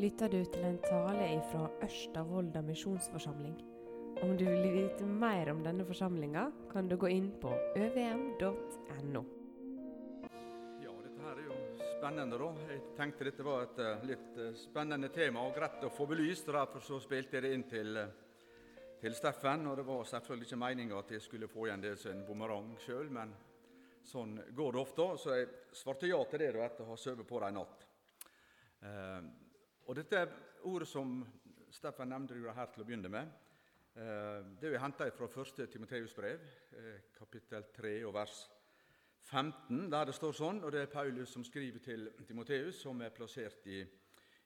lytter du til en tale fra Ørsta misjonsforsamling. Om du vil vite mer om denne forsamlinga, kan du gå inn på øvm.no. Ja, dette her er jo spennende, da. Jeg tenkte dette var et uh, litt uh, spennende tema og greit å få belyst. og Derfor så spilte jeg det inn til, uh, til Steffen. Og det var selvfølgelig ikke meninga at jeg skulle få igjen det som en bumerang sjøl, men sånn går det ofte. Så jeg svarte ja til det da, etter å ha sovet på det en natt. Og dette ordet som Steffen nevnte her til å begynne med, eh, det er henta fra 1. Timoteus brev, eh, kapittel 3 og vers 15, der det står sånn, og det er Paulus som skriver til Timoteus, som er plassert i,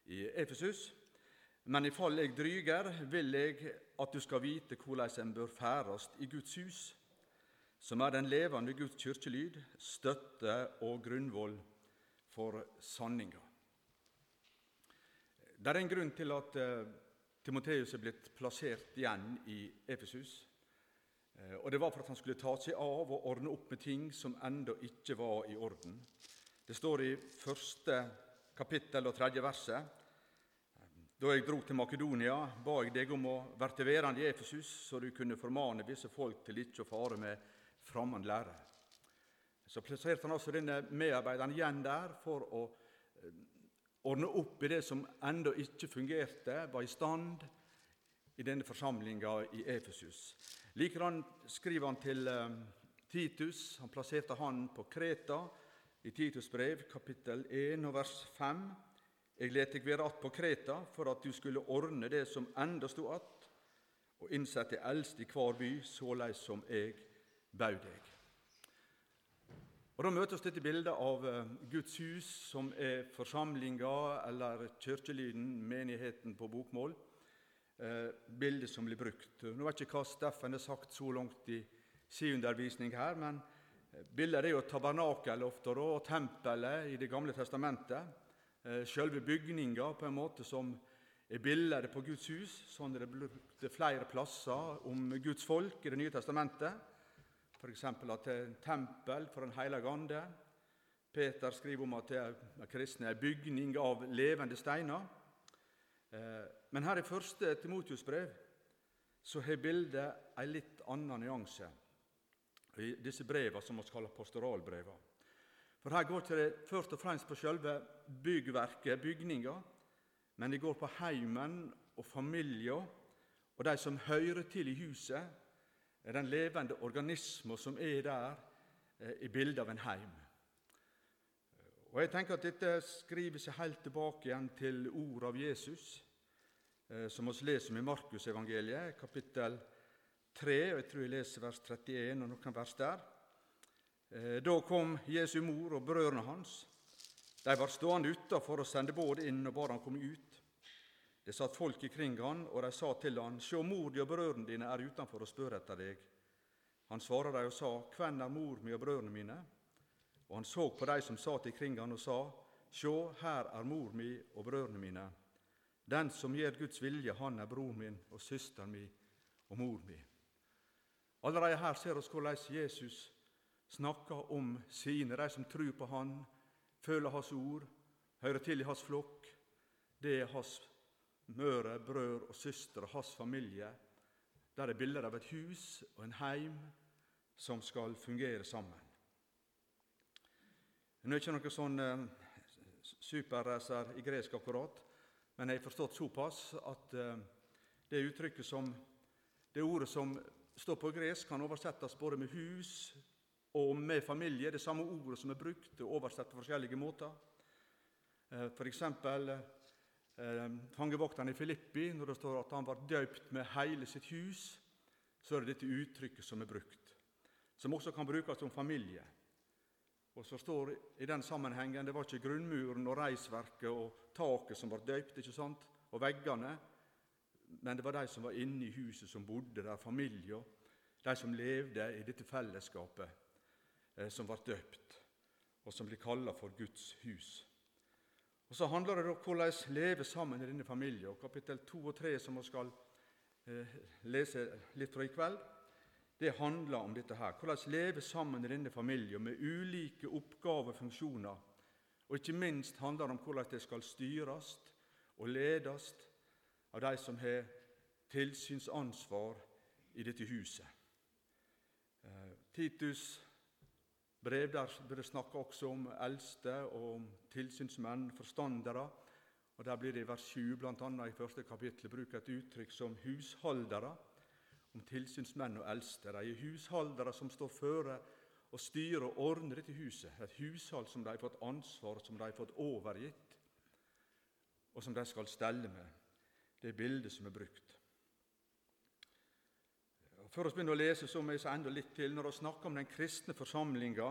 i Efesus. Men i fall jeg dryger, vil jeg at du skal vite hvordan en bør færast i Guds hus, som er den levende Guds kirkelyd, støtte og grunnvoll for sanninga. Det er en grunn til at uh, Timoteus er blitt plassert igjen i Efesus. Uh, og Det var for at han skulle ta seg av og ordne opp med ting som ennå ikke var i orden. Det står i første kapittel og tredje verset. Da jeg dro til Makedonia, ba jeg deg om å verte værende i Efesus, så du kunne formane visse folk til ikke å fare med fremmed lære. Så plasserte han altså denne medarbeideren igjen der for å ordne opp i det som ennå ikke fungerte, var i stand i denne forsamlinga i Efesus. Likedan skriver han til eh, Titus. Han plasserte han på Kreta i Titus brev, kapittel 1 og vers 5. Jeg let deg være att på Kreta for at du skulle ordne det som enda stod att, og innsette eldst i hver by, såleis som jeg bauð deg. Og Da møter vi dette bildet av eh, Guds hus, som er forsamlinga, eller kirkelyden, menigheten på bokmål. Eh, bildet som blir brukt. Nå vet ikke hva Steffen har sagt så langt i sin undervisning her, men eh, bildet er jo tabernakelet ofte, og tempelet i Det gamle testamentet. Selve bygninga på en måte som er bildet på Guds hus, sånn det er brukt flere plasser om Guds folk i Det nye testamentet f.eks. at det er en tempel for Den hellige ande. Peter skriver om at det er kristne er bygning av levende steiner. Eh, men her i første Timotius brev så har bildet en litt annen nyanse i disse brevene som vi kaller pastoralbrevene. For her går ikke det først og fremst på selve byggverket, bygninga, men det går på heimen og familien og de som hører til i huset, den levende organismen som er der eh, i bildet av en heim. Og jeg tenker at Dette skriver seg helt tilbake igjen til ordet av Jesus, eh, som vi leser om i Markusevangeliet, kapittel 3, og jeg tror jeg leser vers 31 og noen vers der. Eh, da kom Jesu mor og brødrene hans. De var stående utafor og sendte båd inn og bare han komme ut. Det satt folk ikring han, og de sa til han, Sjå, mor di og brødrene dine er utenfor og spør etter deg. Han svara dem og sa, Hvem er mor mi og brødrene mine? Og han så på de som satt ikring han og sa, Sjå, her er mor mi og brødrene mine. Den som gjør Guds vilje, han er bror min og søsteren min og mor mi. Allerede her ser vi hvordan Jesus snakker om sine, de som tror på Han, føler Hans ord, hører til i Hans flokk. Det er Hans møre, brød og søstre hans familie. Der er bilder av et hus og en heim som skal fungere sammen. Nå er ikke noe sånn eh, superracer i gresk akkurat, men jeg har forstått såpass at eh, det uttrykket som det ordet som står på gresk, kan oversettes både med hus og med familie. Det samme ordet som er brukt og oversatt på forskjellige måter. Eh, for eksempel fangevokteren i Filippi, når det står at han var døypt med hele sitt hus, så er det dette uttrykket som er brukt, som også kan brukes om familie. Og så står i den sammenhengen det var ikke grunnmuren og reisverket og taket som var døypt, ikke sant, og veggene, men det var de som var inne i huset, som bodde der, familier, de som levde i dette fellesskapet, eh, som ble døpt, og som blir kalla for Guds hus. Og Så handler det om hvordan leve sammen i denne familien. Og Kapittel 2 og 3, som vi skal eh, lese litt fra i kveld, det handler om dette her. Hvordan leve sammen i denne familien med ulike oppgaver og funksjoner. Og ikke minst handler det om hvordan det skal styres og ledes av de som har tilsynsansvar i dette huset. Eh, Titus brev der blir det snakka også om eldste og om tilsynsmenn, forstandere. Og Der blir det i vers 7 bl.a. i første kapittel brukt et uttrykk som husholdere, om tilsynsmenn og eldste. De er husholdere som står føre og styrer og ordner dette huset. Et hushold som de har fått ansvar som de har fått overgitt, og som de skal stelle med. Det er bildet som er brukt. Før vi begynner å lese, så må jeg si enda litt til. Når vi snakker om den kristne forsamlinga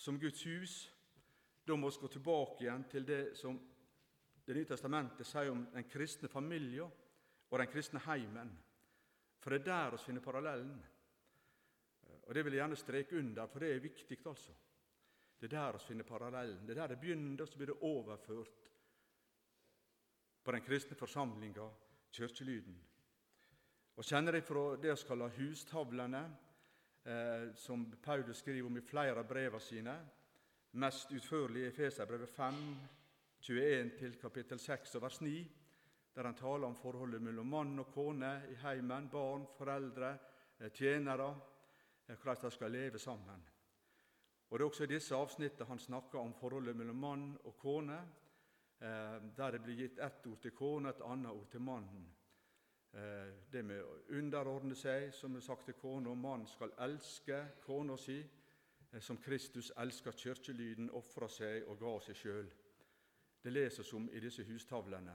som Guds hus, da må vi gå tilbake igjen til det som Det nye testamentet sier om den kristne familien og den kristne heimen. For det er der vi finner parallellen. Og Det vil jeg gjerne streke under, for det er viktig. altså. Det er der vi finner parallellen. Det er der det begynner, så blir det overført på den kristne forsamlinga, kirkelyden. Og kjenner jeg fra det vi kaller hustavlene, eh, som Paulus skriver om i flere av brevene sine, mest utførlig i Efeserbrevet 5, 21 til kapittel 6 og vers 9, der han taler om forholdet mellom mann og kone i heimen, barn, foreldre, eh, tjenere, eh, hvordan de skal leve sammen. Og Det er også i disse avsnittene han snakker om forholdet mellom mann og kone, eh, der det blir gitt ett ord til kone et annet ord til mannen. Eh, det med å underordne seg, som er sagt til kona. Mannen skal elske kona si, eh, som Kristus elsker kirkelyden, ofra seg og ga seg sjøl. Det leses om i disse hustavlene,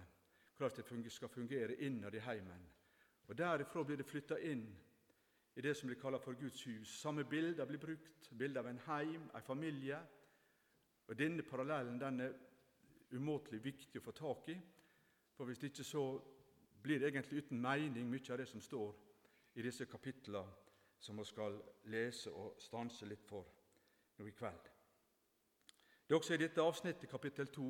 hvordan det skal fungere innad i heimen. Og Derifra blir det flytta inn i det som blir kalla for Guds hus. Samme bilder blir brukt, bilde av en heim, en familie. Og Denne parallellen den er umåtelig viktig å få tak i, for hvis ikke så blir egentlig uten mening, mye av det som står i disse kapitlene som vi skal lese og stanse litt for nå i kveld. Det er også i dette avsnittet, kapittel 2,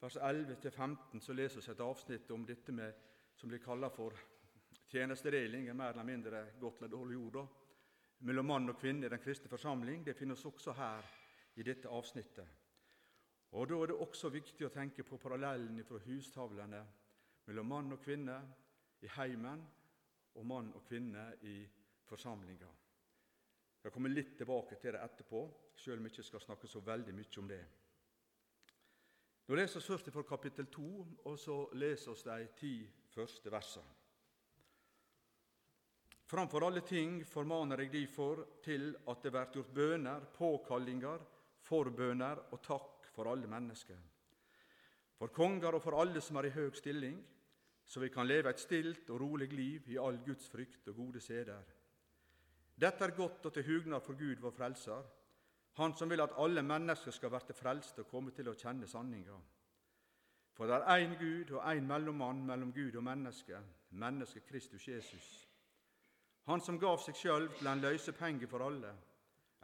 vers 11-15, så leser vi et avsnitt om dette med, som blir kalt for tjenestedeling, er mer eller mindre godt eller dårlig ord, mellom mann og kvinne i den kristne forsamling. Det finnes også her i dette avsnittet. Og Da er det også viktig å tenke på parallellen fra hustavlene mellom mann og kvinne i heimen og mann og kvinne i forsamlinga. Jeg kommer litt tilbake til det etterpå, selv om jeg ikke skal snakke så veldig mye om det. Nå leser vi først fra kapittel 2, og så leser vi de ti første versene. Framfor alle ting formaner jeg derfor til at det blir gjort bøner, påkallinger, forbøner og takk for alle mennesker. For konger og for alle som er i høg stilling, så vi kan leve et stilt og rolig liv i all Guds frykt og gode seder. Dette er godt og til hugnad for Gud, vår Frelser, Han som vil at alle mennesker skal verte frelste og komme til å kjenne sanninga. For det er én Gud og én mellommann mellom Gud og menneske, mennesket Kristus Jesus. Han som gav seg sjøl til en løysepenge for alle,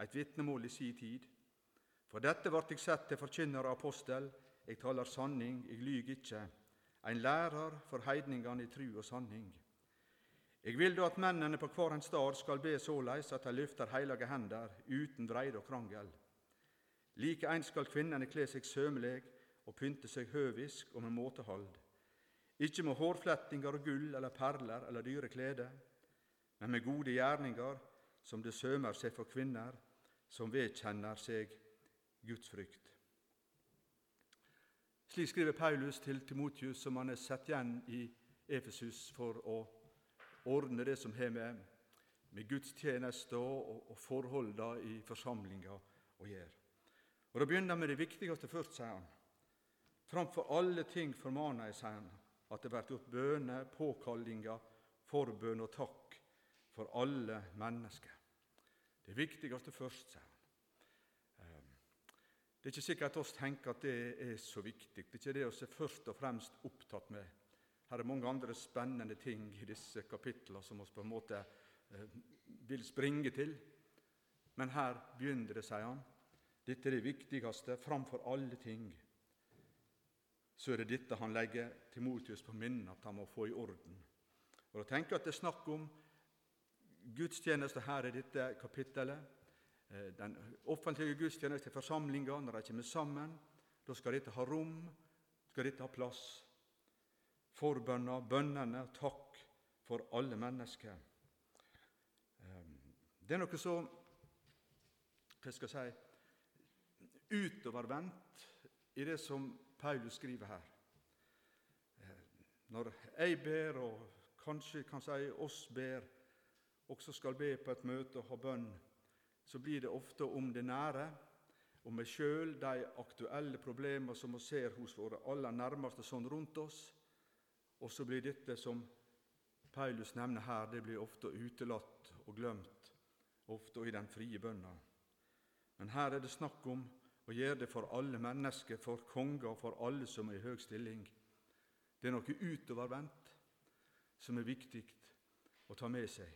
et vitnemål i si tid. For dette vart eg sett til forkynner og apostel, eg taler sanning, eg lyg ikkje en lærer for heidningene i tru og sanning. Eg vil da at mennene på kvar en stad skal be såleis at de løfter heilage hender uten vreide og krangel. Like eins skal kvinnene kle seg sømeleg og pynte seg høvisk og med måtehald. Ikke med hårflettinger og gull eller perler eller dyre klede, men med gode gjerninger som det sømer seg for kvinner som vedkjenner seg Guds frykt. Slik skriver Paulus til Timotius, som han er satt igjen i Efesus for å ordne det som har med, med gudstjeneste og, og forholdene i forsamlinga å gjøre. Og Da begynner han med det viktigste først, sier han. Framfor alle ting formaner jeg, sier han, at det blir gjort bønner, påkallinger, forbønn og takk for alle mennesker. Det viktigste først, sier han. Det er ikke sikkert at oss tenker at det er så viktig. Det er ikke det vi er først og fremst opptatt med. Her er mange andre spennende ting i disse kapitlene som vi på en måte eh, vil springe til. Men her begynner det, sier han. Dette er det viktigste framfor alle ting. Så er det dette han legger Timotius på minnet at han må få i orden. Og da tenker jeg at det er snakk om gudstjeneste her i dette kapittelet. Eh, den offentlige gudstjeneste, forsamlinga, når de kommer sammen. Da skal dette ha rom, skal dette ha plass. forbønner, bønnene, takk for alle mennesker. Ehm, det er noe så hva skal jeg si utovervendt i det som Paulus skriver her. Ehm, når jeg ber, og kanskje kan si oss ber, også skal be på et møte og ha bønn, så blir det ofte om det nære, om meg sjøl, de aktuelle problemer som vi ser hos våre aller nærmeste sånn rundt oss. Og så blir dette som Paulus nevner her, det blir ofte utelatt og glemt, ofte i den frie bønna. Men her er det snakk om å gjøre det for alle mennesker, for konger for alle som er i høg stilling. Det er noe utovervendt som er viktig å ta med seg.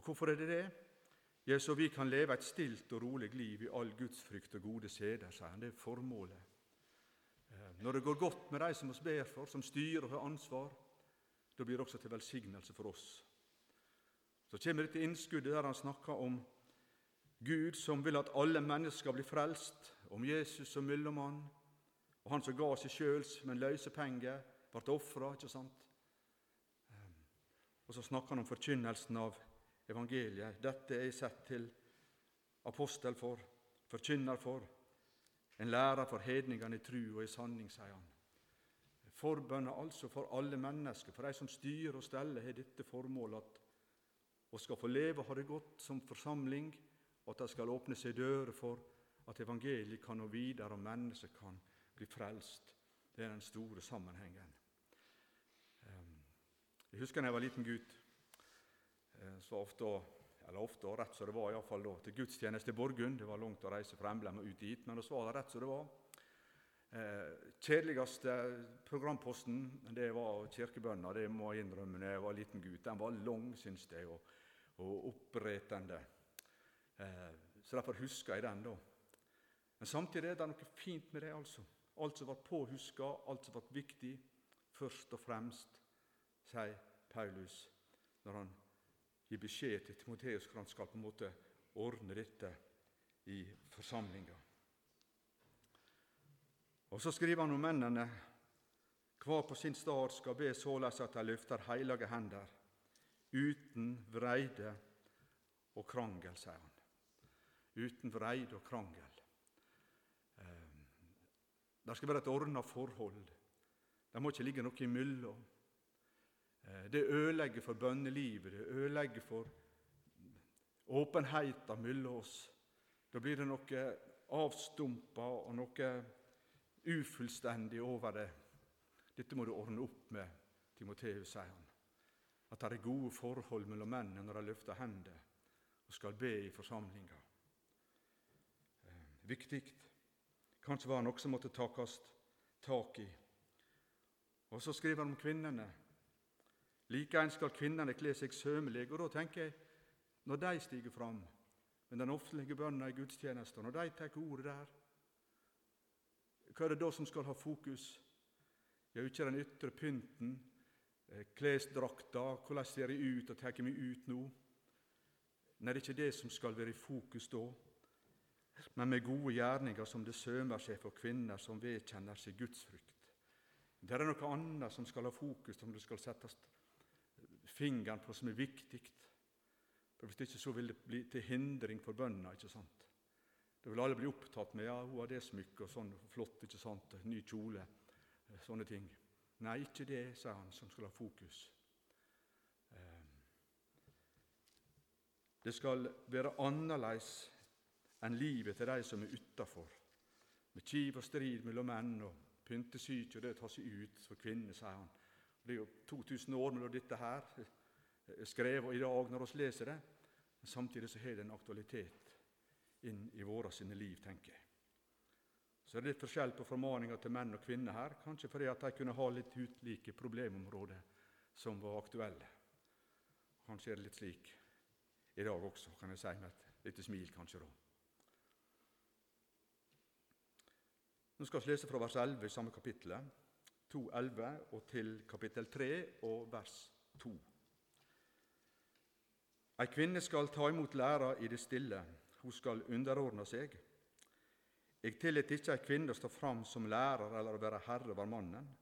Og hvorfor er det det? Ja, så vi kan leve et stilt og rolig liv i all Guds frykt og gode seder, sier han. Det er formålet. Eh, når det går godt med de som oss ber for, som styrer og har ansvar, da blir det også til velsignelse for oss. Så kommer dette innskuddet der han snakker om Gud som vil at alle mennesker skal bli frelst, om Jesus som mellommann, og han som ga seg sjøl som en løsepenge, ble ofra, ikke sant? Eh, og så snakker han om forkynnelsen av evangeliet. Dette er jeg sett til apostel for, forkynner for, en lærer for hedningene i tru og i sanning, sier han. Forbønner altså for alle mennesker, for de som styrer og steller, har dette formålet at vi skal få leve og ha det godt som forsamling, og at det skal åpne seg dører for at evangeliet kan nå videre, og mennesker kan bli frelst. Det er den store sammenhengen. Ehm, jeg husker da jeg var liten gutt. Eh, så ofte, eller ofte og rett som det var, iallfall da, til gudstjeneste i Borgund. Det var langt å reise fra Emblem og ut dit, men vi var der rett som det var. Eh, kjedeligste programposten det var kirkebønna, det må jeg innrømme da jeg var liten gutt. Den var lang, syns jeg, og, og oppretende. Eh, så derfor husker jeg den, da. Men samtidig er det noe fint med det, altså. Alt som ble påhuska, alt som ble viktig, først og fremst, sier Paulus når han gi beskjed til Timoteus hvordan han skal på en måte ordne dette i forsamlinga. Og Så skriver han om mennene. Hver på sin stad skal be således at de løfter heilage hender, uten vreide og krangel, sier han. Uten vreide og krangel. Eh, det skal være et ordna forhold. Det må ikke ligge noe imellom. Eh, det ødelegger for bønnelivet, det ødelegger for åpenheten mellom oss. Da blir det noe avstumpa og noe ufullstendig over det. Dette må du ordne opp med, Timoteus, sier han. At det er gode forhold mellom mennene når de løfter hendene og skal be i forsamlinga. Eh, viktig. Kanskje var det noe som måtte takast tak i. Og så skriver han om kvinnene. Likeens skal kvinnene kle seg sømelig. Og da tenker jeg, når de stiger fram med den offentlige bønna i gudstjenesten, når de tar ordet der, hva er det da som skal ha fokus? Ja, ikke den ytre pynten, eh, klesdrakta, hvordan ser jeg ut og tar meg ut nå? Nei, det er ikke det som skal være i fokus da, men med gode gjerninger som det sømer seg for kvinner som vedkjenner seg gudsfrykt. Det er noe annet som skal ha fokus, som det skal settes fingeren på som er viktig. For Hvis ikke så vil det bli til hindring for bønna. ikke sant? Da vil alle bli opptatt med ja, hun har det smykket og sånn flott, ikke sant, ny kjole, sånne ting. Nei, ikke det, sa han, som skal ha fokus. Eh, det skal være annerledes enn livet til de som er utafor, med kiv og strid mellom menn og pyntesyke og det å ta seg ut for kvinner, sier han. Det er jo 2000 år mellom dette her skrevet og i dag når vi leser det. Men samtidig så har det en aktualitet inn i våre sine liv, tenker jeg. Så er det litt forskjell på formaninga til menn og kvinner her, kanskje fordi at de kunne ha litt utlike problemområder som var aktuelle. Kanskje er det litt slik i dag også, kan jeg si med et lite smil, kanskje. da. Nå skal vi lese fra vers 11 i samme kapittelet. 2,11 og til kapittel 3 og vers 2. Ei kvinne skal ta imot læra i det stille, hun skal underordne seg. Eg tillet ikkje ei kvinne å stå fram som lærer eller å være herre over mannen.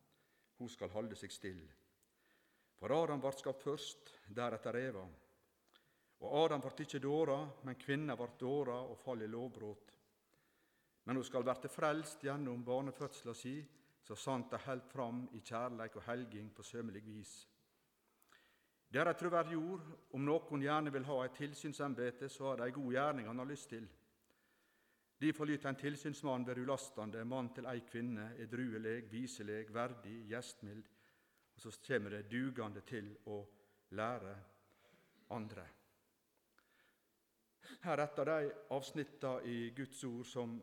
hun skal holde seg still. For Adam vart skapt først, deretter Eva. Og Adam vart ikkje dåra, men kvinna vart dåra og fall i lovbrot. Men hun skal verte frelst gjennom barnefødsla si, så sant det held fram i kjærleik og helging på sømmelig vis. Det er ei truverdig jord. Om noen gjerne vil ha et tilsynsembete, så har det ei god gjerning han har lyst til. Derfor lyt en tilsynsmann være ulastende, mann til ei kvinne, edruelig, viselig, verdig, gjestmild, og så kommer det dugende til å lære andre. Her er et av de avsnitta i Guds ord som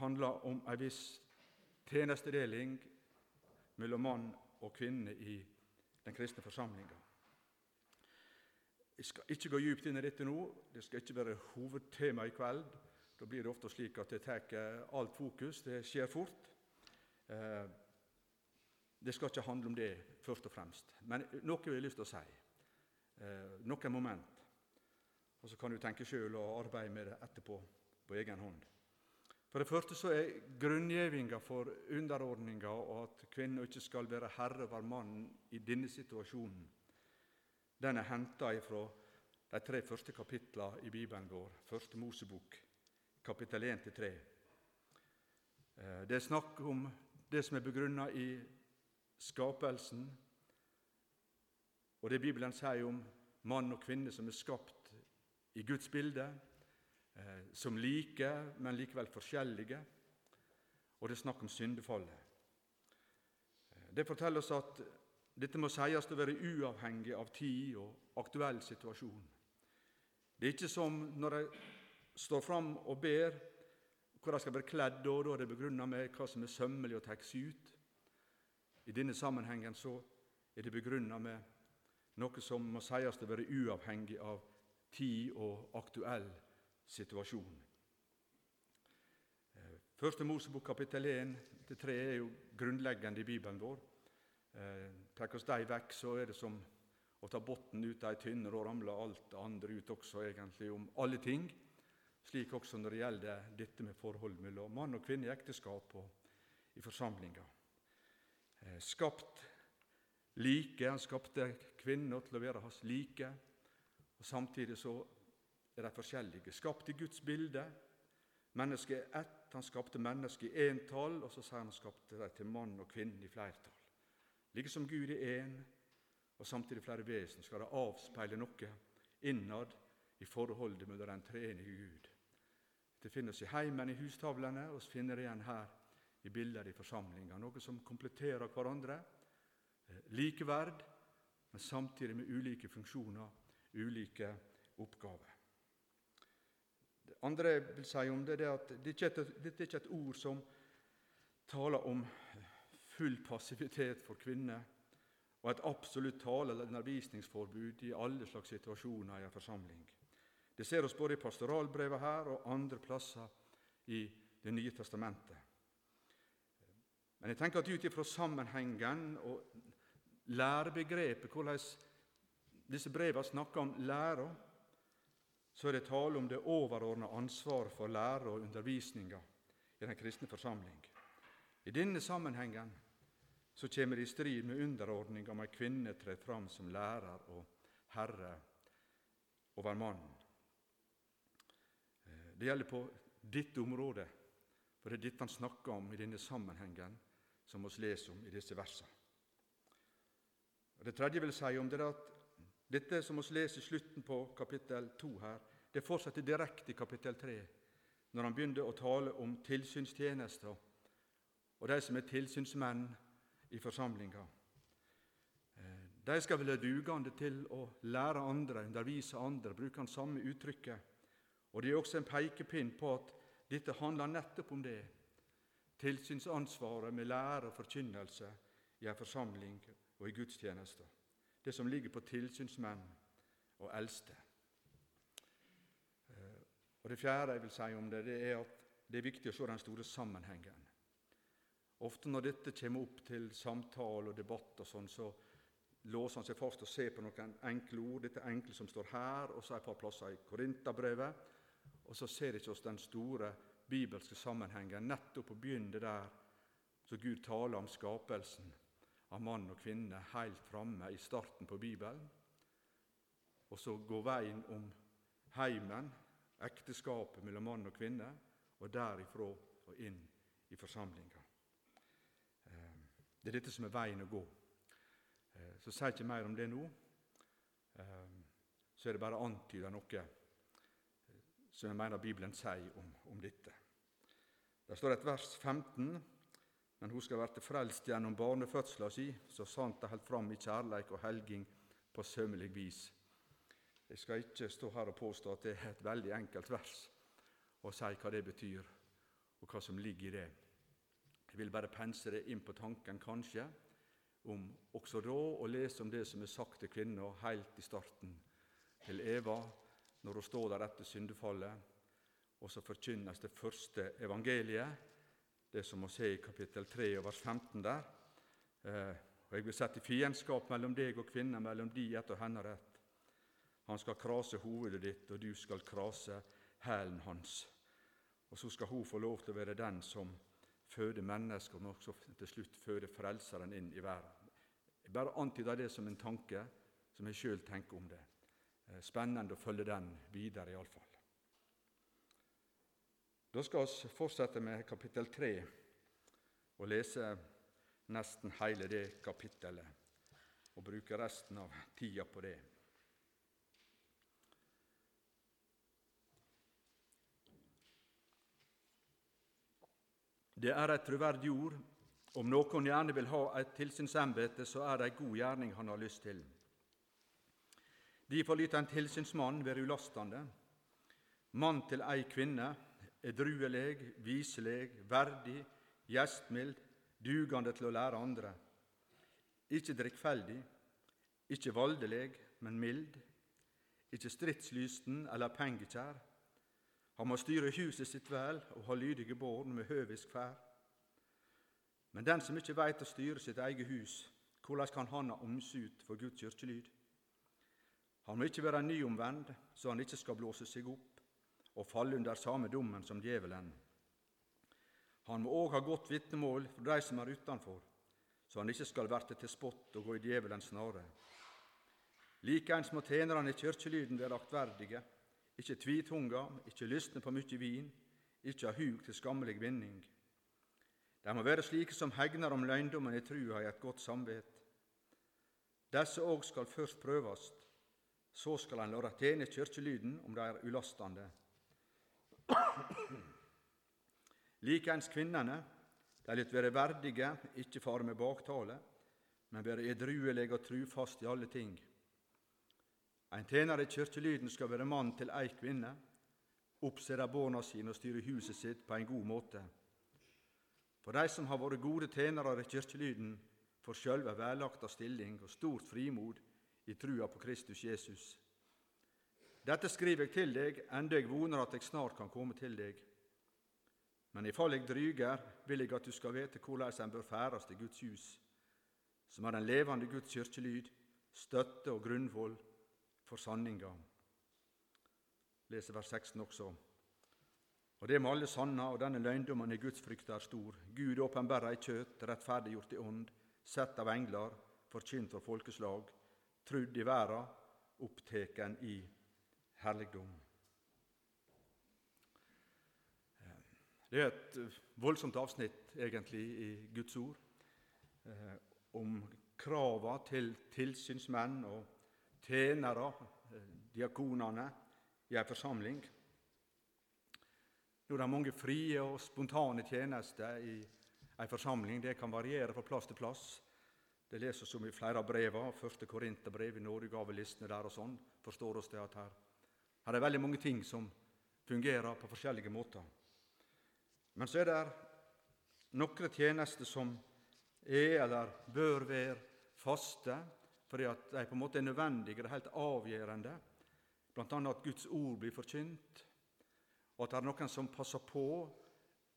handler om en viss tjenestedeling mellom mann og kvinne i den kristne forsamlinga. Jeg skal ikke gå djupt inn i dette nå, det skal ikke være hovedtema i kveld. Da blir det ofte slik at det tar alt fokus, det skjer fort. Eh, det skal ikke handle om det først og fremst, men noe jeg lyst til å si. Eh, noen moment. Og så kan du tenke sjøl og arbeide med det etterpå på egen hånd. For det første så er grunngjevinga for underordninga og at kvinna ikke skal være herre over mannen i denne situasjonen, den er henta ifra de tre første kapitla i Bibelen vår, Første Mosebok, kapittel 1-3. Eh, det er snakk om det som er begrunna i skapelsen, og det Bibelen sier om mann og kvinne som er skapt i Guds bilde, som like, men likevel forskjellige. Og det er snakk om syndefallet. Eh, det forteller oss at dette må sies å være uavhengig av tid og aktuell situasjon. Det er ikke som når de står fram og ber hvor de skal være kledd, og da er det begrunna med hva som er sømmelig å ta ut. I denne sammenhengen så er det begrunna med noe som må sies å være uavhengig av tid og aktuell situasjon. Eh, Første Mosebok kapittel 1-3 er jo grunnleggende i Bibelen vår. Trekker Tar oss de vekk, så er det som å ta bunnen ut av ei tynne, og ramler alt andre ut også, egentlig, om alle ting. Slik også når det gjelder dette med forhold mellom mann og kvinne i ekteskap og i forsamlinga. Eh, skapt like, han skapte kvinner til å være hans like, og samtidig så er de forskjellige. Skapt i Guds bilde. Mennesket er ett. Han skapte mennesket i entall, og så sier han han skapte dem til mann og kvinne i flertall. Like som Gud er én, og samtidig flere vesen, skal det avspeile noe innad i forholdet mellom den treenige Gud. Det finner oss i heimen, i hustavlene, og vi finner det igjen her i bilder i forsamlinga. Noe som kompletterer hverandre. Eh, likeverd, men samtidig med ulike funksjoner, ulike oppgaver. Det andre vil si om det, er at dette er, er ikke et ord som taler om full passivitet for kvinner og et absolutt tale- eller undervisningsforbud i alle slags situasjoner i en forsamling. Det ser oss både i pastoralbrevet her og andre plasser i Det nye testamentet. Men jeg tenker at ut ifra sammenhengen og lærebegrepet, hvordan disse brevene snakker om læra, så er det tale om det overordna ansvaret for lære og undervisninga i den kristne forsamling. I denne sammenhengen så kommer det i strid med underordninga om ei kvinne trer fram som lærer og herre over mannen. Eh, det gjelder på dette området, for det er dette han snakker om i denne sammenhengen som vi leser om i disse versene. Det tredje vil si om det, er at dette som vi leser i slutten på kapittel 2 her, det fortsetter direkte i kapittel 3, når han begynner å tale om tilsynstjenester og de som er tilsynsmenn i forsamlinga. Eh, de skal være dugende til å lære andre, undervise andre, bruke det samme uttrykket. Og Det er også en pekepinn på at dette handler nettopp om det. Tilsynsansvaret med lære og forkynnelse i en forsamling og i gudstjenester. Det som ligger på tilsynsmenn og eldste. Eh, og Det fjerde jeg vil si om det, det er at det er viktig å se den store sammenhengen. Ofte når dette kommer opp til samtale og debatt, og sånn, så låser han seg fast og ser på noen enkle ord. Dette enkle som står her, og så et par plasser i Korinterbrevet. Og så ser ikke oss den store bibelske sammenhengen, nettopp å begynne der så Gud taler om skapelsen, av mann og kvinne helt framme i starten på Bibelen. Og så går veien om heimen, ekteskapet mellom mann og kvinne, og derifra og inn i forsamlinga. Eh, det er dette som er veien å gå. Eh, så sier ikke mer om det nå. Eh, så er det bare antyda noe som jeg mener Bibelen sier om, om dette. Det står et vers 15 men hun skal verte frelst gjennom barnefødsla si, så sant det held fram i kjærleik og helging på sømmelig vis. Jeg skal ikke stå her og påstå at det er et veldig enkelt vers og si hva det betyr, og hva som ligger i det. Jeg vil bare pense det inn på tanken, kanskje, om også da å lese om det som er sagt til kvinna helt i starten, til Eva, når hun står der etter syndefallet, og så forkynnes det første evangeliet det som å ser i kapittel 3 og vers 15 der. Eh, og Jeg vil sette fiendskap mellom deg og kvinna, mellom de ett og henne rett. Han skal krase hovedet ditt, og du skal krase hælen hans. Og så skal hun få lov til å være den som føder mennesker, og også til slutt føder Frelseren inn i verden. Jeg bare antyder det som en tanke som jeg sjøl tenker om det. Eh, spennende å følge den videre, iallfall. Da skal vi fortsette med kapittel 3 og lese nesten hele det kapittelet og bruke resten av tida på det. Det er et troverdig ord. Om noen gjerne vil ha et tilsynsembete, så er det ei god gjerning han har lyst til. Derfor lyt en tilsynsmann være ulastende, mann til ei kvinne, edruelig, viselig, verdig, gjestmild, dugande til å lære andre. Ikke drikkfeldig, ikke voldelig, men mild. Ikke stridslysten eller pengekjær. Han må styre huset sitt vel og ha lydige barn med høvisk ferd. Men den som ikke veit å styre sitt eget hus, hvordan kan han ha omsut for Guds kirkelyd? Han må ikke være nyomvend, så han ikke skal blåse seg opp og falle under samme dommen som djevelen. Han må òg ha godt vitnemål for de som er utenfor, så han ikke skal verte til spott og gå i djevelens snare. Likeens må tjenerne i kirkelyden være aktverdige, ikke tvitunga, ikke lystne på mye vin, ikke ha hug til skammelig vinning. De må være slike som hegner om løgndommen i trua i et godt samvit. Disse òg skal først prøvast, så skal en la tjene kirkelyden om de er ulastende. Likeens kvinnene, de lyt være verdige, ikke fare med baktale, men være edruelige og trufast i alle ting. En tjener i kirkelyden skal være mann til ei kvinne, oppse de barna sine og styre huset sitt på en god måte. For de som har vært gode tjenere i kirkelyden, får sjølve vellagta stilling og stort frimod i trua på Kristus Jesus. Dette skriver jeg til deg, enda jeg voner at jeg snart kan komme til deg. Men ifall jeg dryger, vil jeg at du skal vite hvordan en bør færes i Guds hus, som er den levende Guds kirkelyd, støtte og grunnvoll for sanninga. Leser vers 16 også. Og det må alle sanna, og denne løgndommen i Guds frykt er stor. Gud åpenbærer i kjøtt, rettferdiggjort i ånd, sett av engler, forkynt for folkeslag, trudd i verda, oppteken i herligdom. Det er et eh, voldsomt avsnitt egentlig i Guds ord eh, om krava til tilsynsmenn og tjenere, eh, diakonene, i en forsamling. Nå er det mange frie og spontane tjenester i en forsamling. Det kan variere fra plass til plass. Det leses om i flere av brevene. Første Korinterbrev, i nådegavelistene der og sånn. Forstår oss det at her her er veldig mange ting som fungerer på forskjellige måter. Men så er det noen tjenester som er eller bør være faste, fordi at de på en måte er nødvendige, det helt avgjørende. Bl.a. at Guds ord blir forkynt, og at det er noen som passer på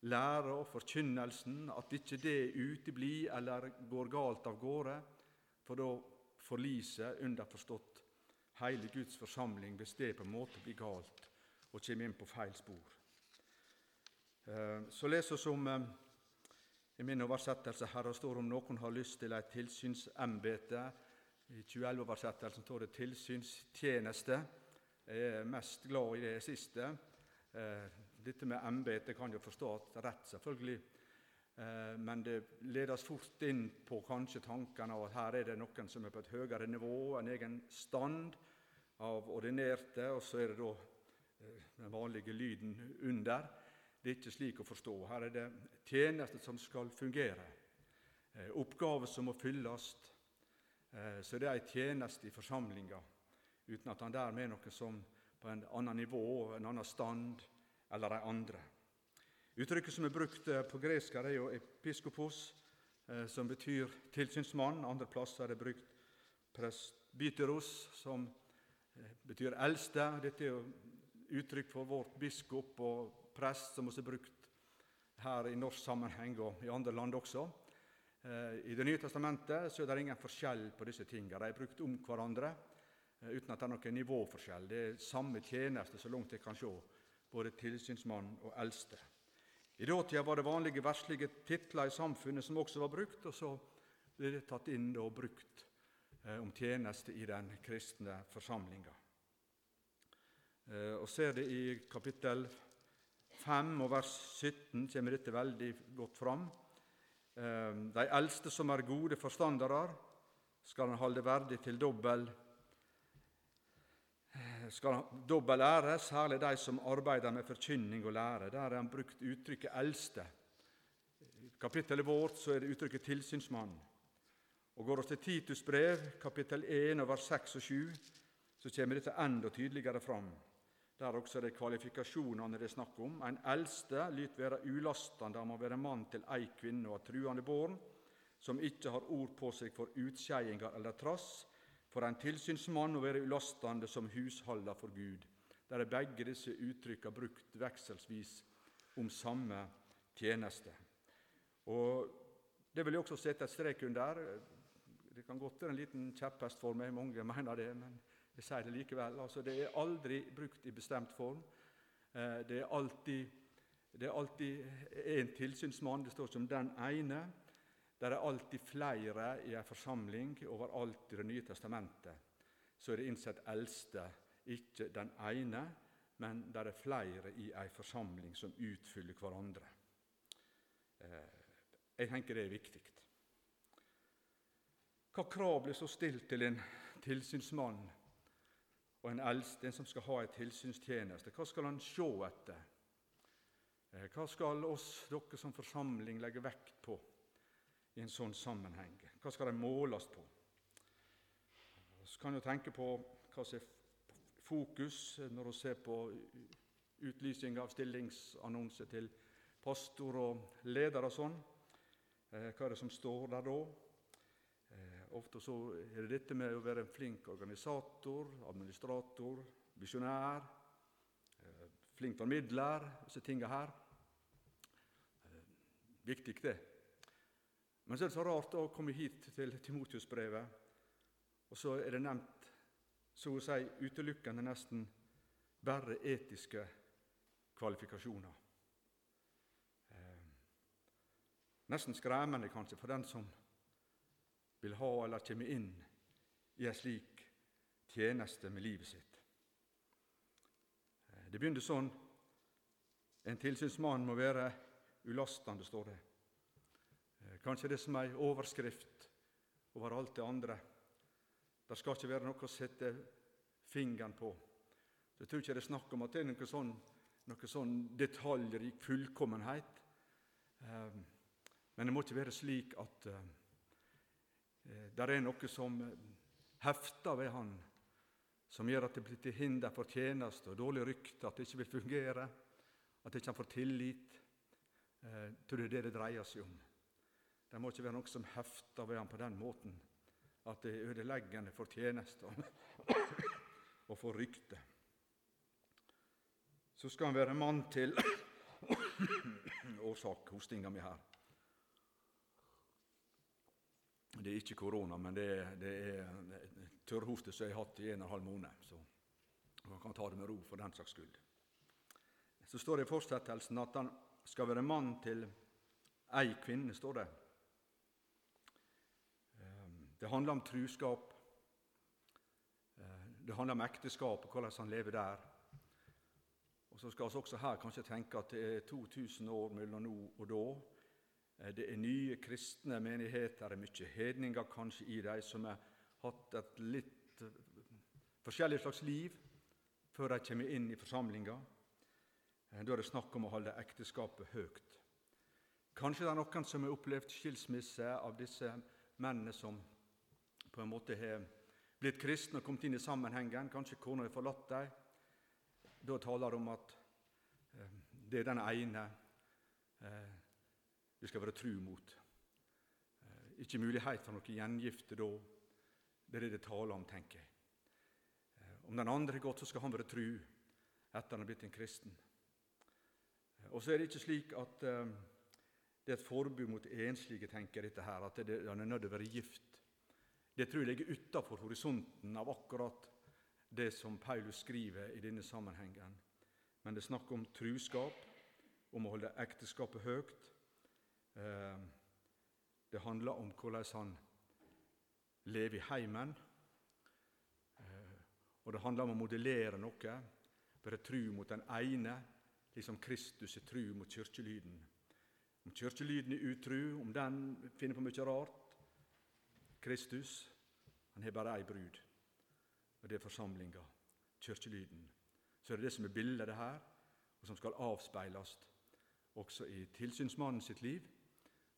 lære og forkynnelsen, at ikke det uteblir eller går galt av gårde, for da forliser underforstått hele Guds forsamling hvis det på en måte blir galt og kommer inn på feil spor. Eh, så leser vi om eh, I min oversettelse her står om noen har lyst til et tilsynsembete. I 2011-oversettelsen står det 'tilsynstjeneste'. Jeg er mest glad i det siste. Eh, dette med embete kan jo forstås rett, selvfølgelig. Eh, men det ledes fort inn på kanskje tankene av at her er det noen som er på et høyere nivå, en egen stand av ordinerte, og så er det da eh, den vanlige lyden under. Det er ikke slik å forstå. Her er det tjenester som skal fungere, eh, oppgaver som må fylles. Så det er en tjeneste i forsamlinga, uten at han dermed er noe som på en annen nivå, en annen stand eller de andre. Uttrykket som er brukt eh, på gresk, er jo 'episkopos', som betyr tilsynsmann. Andre plasser er det brukt 'presbyteros', som betyr eldste. Dette er jo uttrykk for vårt biskop og prest, som også er brukt her i norsk sammenheng og i andre land også. Eh, I Det nye testamentet så er det ingen forskjell på disse tingene. De er brukt om hverandre eh, uten at det er noen nivåforskjell. Det er samme tjeneste, så langt jeg kan se, både tilsynsmann og eldste. I dåtida var det vanlige verslige titler i samfunnet som også var brukt, og så ble det tatt inn og brukt eh, om tjeneste i den kristne forsamlinga. Og ser det i kapittel 5 og vers 17 kommer dette veldig godt fram. Ehm, de eldste som er gode forstandere, skal han holde verdig til dobbel eh, skal dobbel ære, særlig de som arbeider med forkynning og lære. Der er han brukt uttrykket 'eldste'. I kapittelet vårt så er det uttrykket 'tilsynsmann'. Og Går vi til Titus brev, kapittel 1, vers 6 og 7, så kommer dette enda tydeligere fram. Der også er det kvalifikasjonene det er snakk om. En eldste lyt være ulastende, han må være mann til ei kvinne og truende barn, som ikke har ord på seg for utskeiinger eller trass. For en tilsynsmann å være ulastende som husholder for Gud. Der er begge disse uttrykka brukt vekselsvis om samme tjeneste. Og Det vil jeg også sette et strek under. Det kan godt være en liten kjepphest for meg, mange mener det. men jeg sier det likevel. Altså, det er aldri brukt i bestemt form. Eh, det er alltid, det er alltid en tilsynsmann. Det står som 'den ene'. Det er alltid flere i en forsamling overalt i Det nye testamentet. Så er det innsett eldste, ikke den ene, men det er flere i en forsamling som utfyller hverandre. Eh, jeg tenker det er viktig. Hva krav blir så stilt til en tilsynsmann og en eldste, en som skal ha en tilsynstjeneste. Hva skal han se etter? Eh, hva skal oss, dere som forsamling, legge vekt på i en sånn sammenheng? Hva skal de måles på? Så kan jo tenke på hva som er fokus når vi ser på utlysing av stillingsannonse til pastor og leder og sånn. Eh, hva er det som står der da? Ofte så er det dette med å være en flink organisator, administrator, visjonær, eh, flink formidler, disse tingene her. Eh, viktig, det. Men så er det så rart å komme hit til Timotius-brevet, og så er det nevnt så å si utelukkende nesten bare etiske kvalifikasjoner. Eh, nesten skremmende kanskje for den som vil ha eller kommer inn i en slik tjeneste med livet sitt. Det begynner sånn. En tilsynsmann må være ulastende, står det. Kanskje det som ei overskrift over alt det andre. Det skal ikke være noe å sette fingeren på. Så Jeg tror ikke det er snakk om at det er noe sånn, noe sånn detaljrik fullkommenhet. Eh, men det må ikke være slik at eh, Eh, det er noe som eh, hefter ved han, som gjør at det blir til hinder for tjeneste og dårlig rykte, at det ikke vil fungere, at det ikke får tillit. Jeg tror det er det det dreier seg om. Det må ikke være noe som hefter ved han på den måten at det er ødeleggende for tjeneste og for rykte. Så skal han være mann til Årsak hostinga mi her. Det er ikke korona, men det er, det er tørrhoste som jeg har hatt i en og en halv måned. Så man kan ta det med ro for den saks skyld. Så står det i fortsettelsen at han skal være mann til ei kvinne, står det. Det handler om truskap. Eh, det handler om ekteskap og hvordan han lever der. Og Så skal vi også her kanskje tenke at det er 2000 år mellom nå og da. Eh, det er nye kristne menigheter, det er mye hedninger kanskje i dem, som har hatt et litt eh, forskjellig slags liv før de kommer inn i forsamlinga. Da er det snakk om å holde ekteskapet høyt. Kanskje det er noen som har opplevd skilsmisse av disse mennene som på en måte har blitt kristne og kommet inn i sammenhengen. Kanskje kona har forlatt dem. Da taler det om at eh, det er den ene eh, du skal være tru mot. Eh, ikke mulighet for noe gjengifte da. Det er det det taler om, tenker jeg. Om den andre har gått, så skal han være tru etter han har blitt en kristen. Og så er det ikke slik at det er et forbud mot enslige, tenker dette her, at han er nødt til å være gift. Det tror jeg ligger utafor horisonten av akkurat det som Paulus skriver i denne sammenhengen. Men det er snakk om truskap, om å holde ekteskapet høyt. Eh, det handler om hvordan han lever i heimen. Eh, og det handler om å modellere noe, være tru mot den ene, liksom Kristus er tru mot kirkelyden. Om kirkelyden er utru, om den finner på mye rart Kristus han har bare ei brud, og det er forsamlinga, kirkelyden. Så er det det som er bildet her, og som skal avspeiles også i tilsynsmannen sitt liv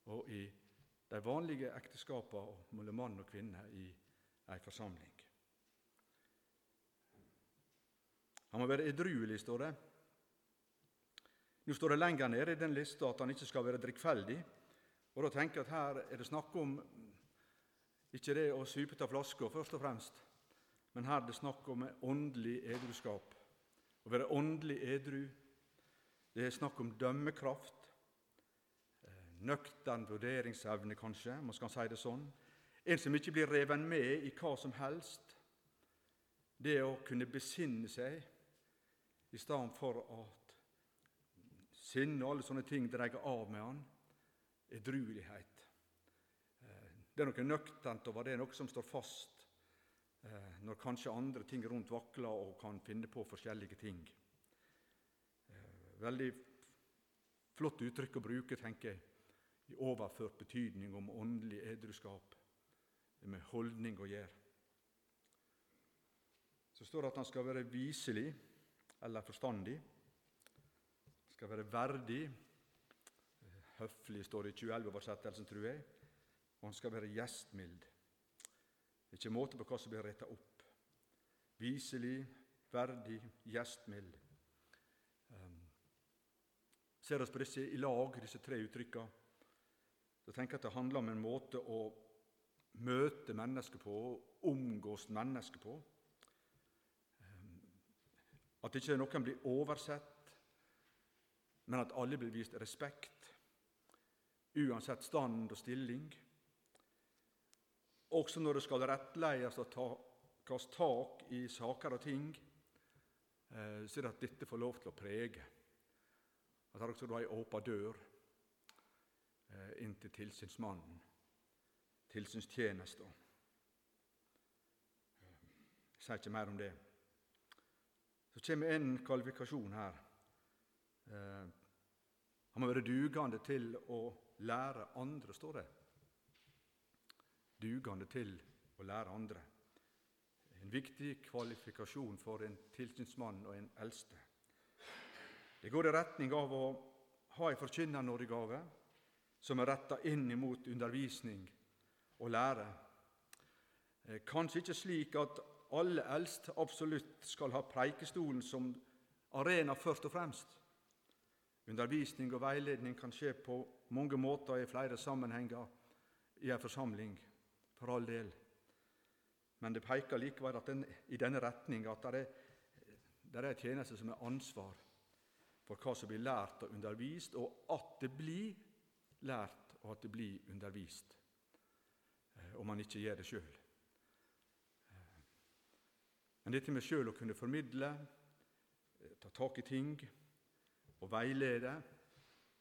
og i de vanlige ekteskapene mellom mann og kvinne i ei forsamling. Han må være edruelig, står det. Nå står det lenger nede i den lista at han ikke skal være drikkfeldig. Og da tenker jeg at her er det snakk om ikke det å sype av flaska først og fremst, men her er det snakk om åndelig edruskap. Å være åndelig edru, det er snakk om dømmekraft, eh, nøktern vurderingsevne, kanskje, man skal si det sånn. En som ikke blir reven med i hva som helst. Det å kunne besinne seg i stedet for at Sinne og alle sånne ting dreier av med han. Edruelighet. Eh, det er noe nøkternt over det, noe som står fast eh, når kanskje andre ting rundt vakler og kan finne på forskjellige ting. Eh, veldig flott uttrykk å bruke, tenker jeg, i overført betydning om åndelig edruskap. Med holdning å gjøre. Så står det at han skal være viselig eller forstandig skal være verdig. Høflig står det i 2011-oversettelsen, tror jeg. Og han skal være gjestmild. Det er ikke måte på hva som blir retta opp. Viselig, verdig, gjestmild. Um, ser oss på disse i lag, disse tre uttrykka, så tenker jeg at det handler om en måte å møte mennesker på, omgås mennesker på. Um, at ikke noen blir oversett, men at alle blir vist respekt, uansett stand og stilling. Også når det skal rettleies og tas tak i saker og ting, eh, så er det at dette får lov til å prege. At det også er ei åpen dør eh, inn til tilsynsmannen, tilsynstjenesta. Jeg sier ikke mer om det. Så kommer en kvalifikasjon her. Eh, han må være dugende til å lære andre, står det. Dugende til å lære andre. En viktig kvalifikasjon for en tilsynsmann og en eldste. Det går i retning av å ha en forkynnernådegave som er retta inn mot undervisning og lære. Eh, kanskje ikke slik at alle eldste absolutt skal ha preikestolen som arena først og fremst. Undervisning og veiledning kan skje på mange måter i flere sammenhenger i en forsamling, for all del. Men det peker likevel den, i denne retning at det er, det tjenester som er ansvar for hva som blir lært og undervist, og at det blir lært og at det blir undervist, eh, om man ikke gjør det sjøl. Eh, men dette med sjøl å kunne formidle, eh, ta tak i ting, og veilede,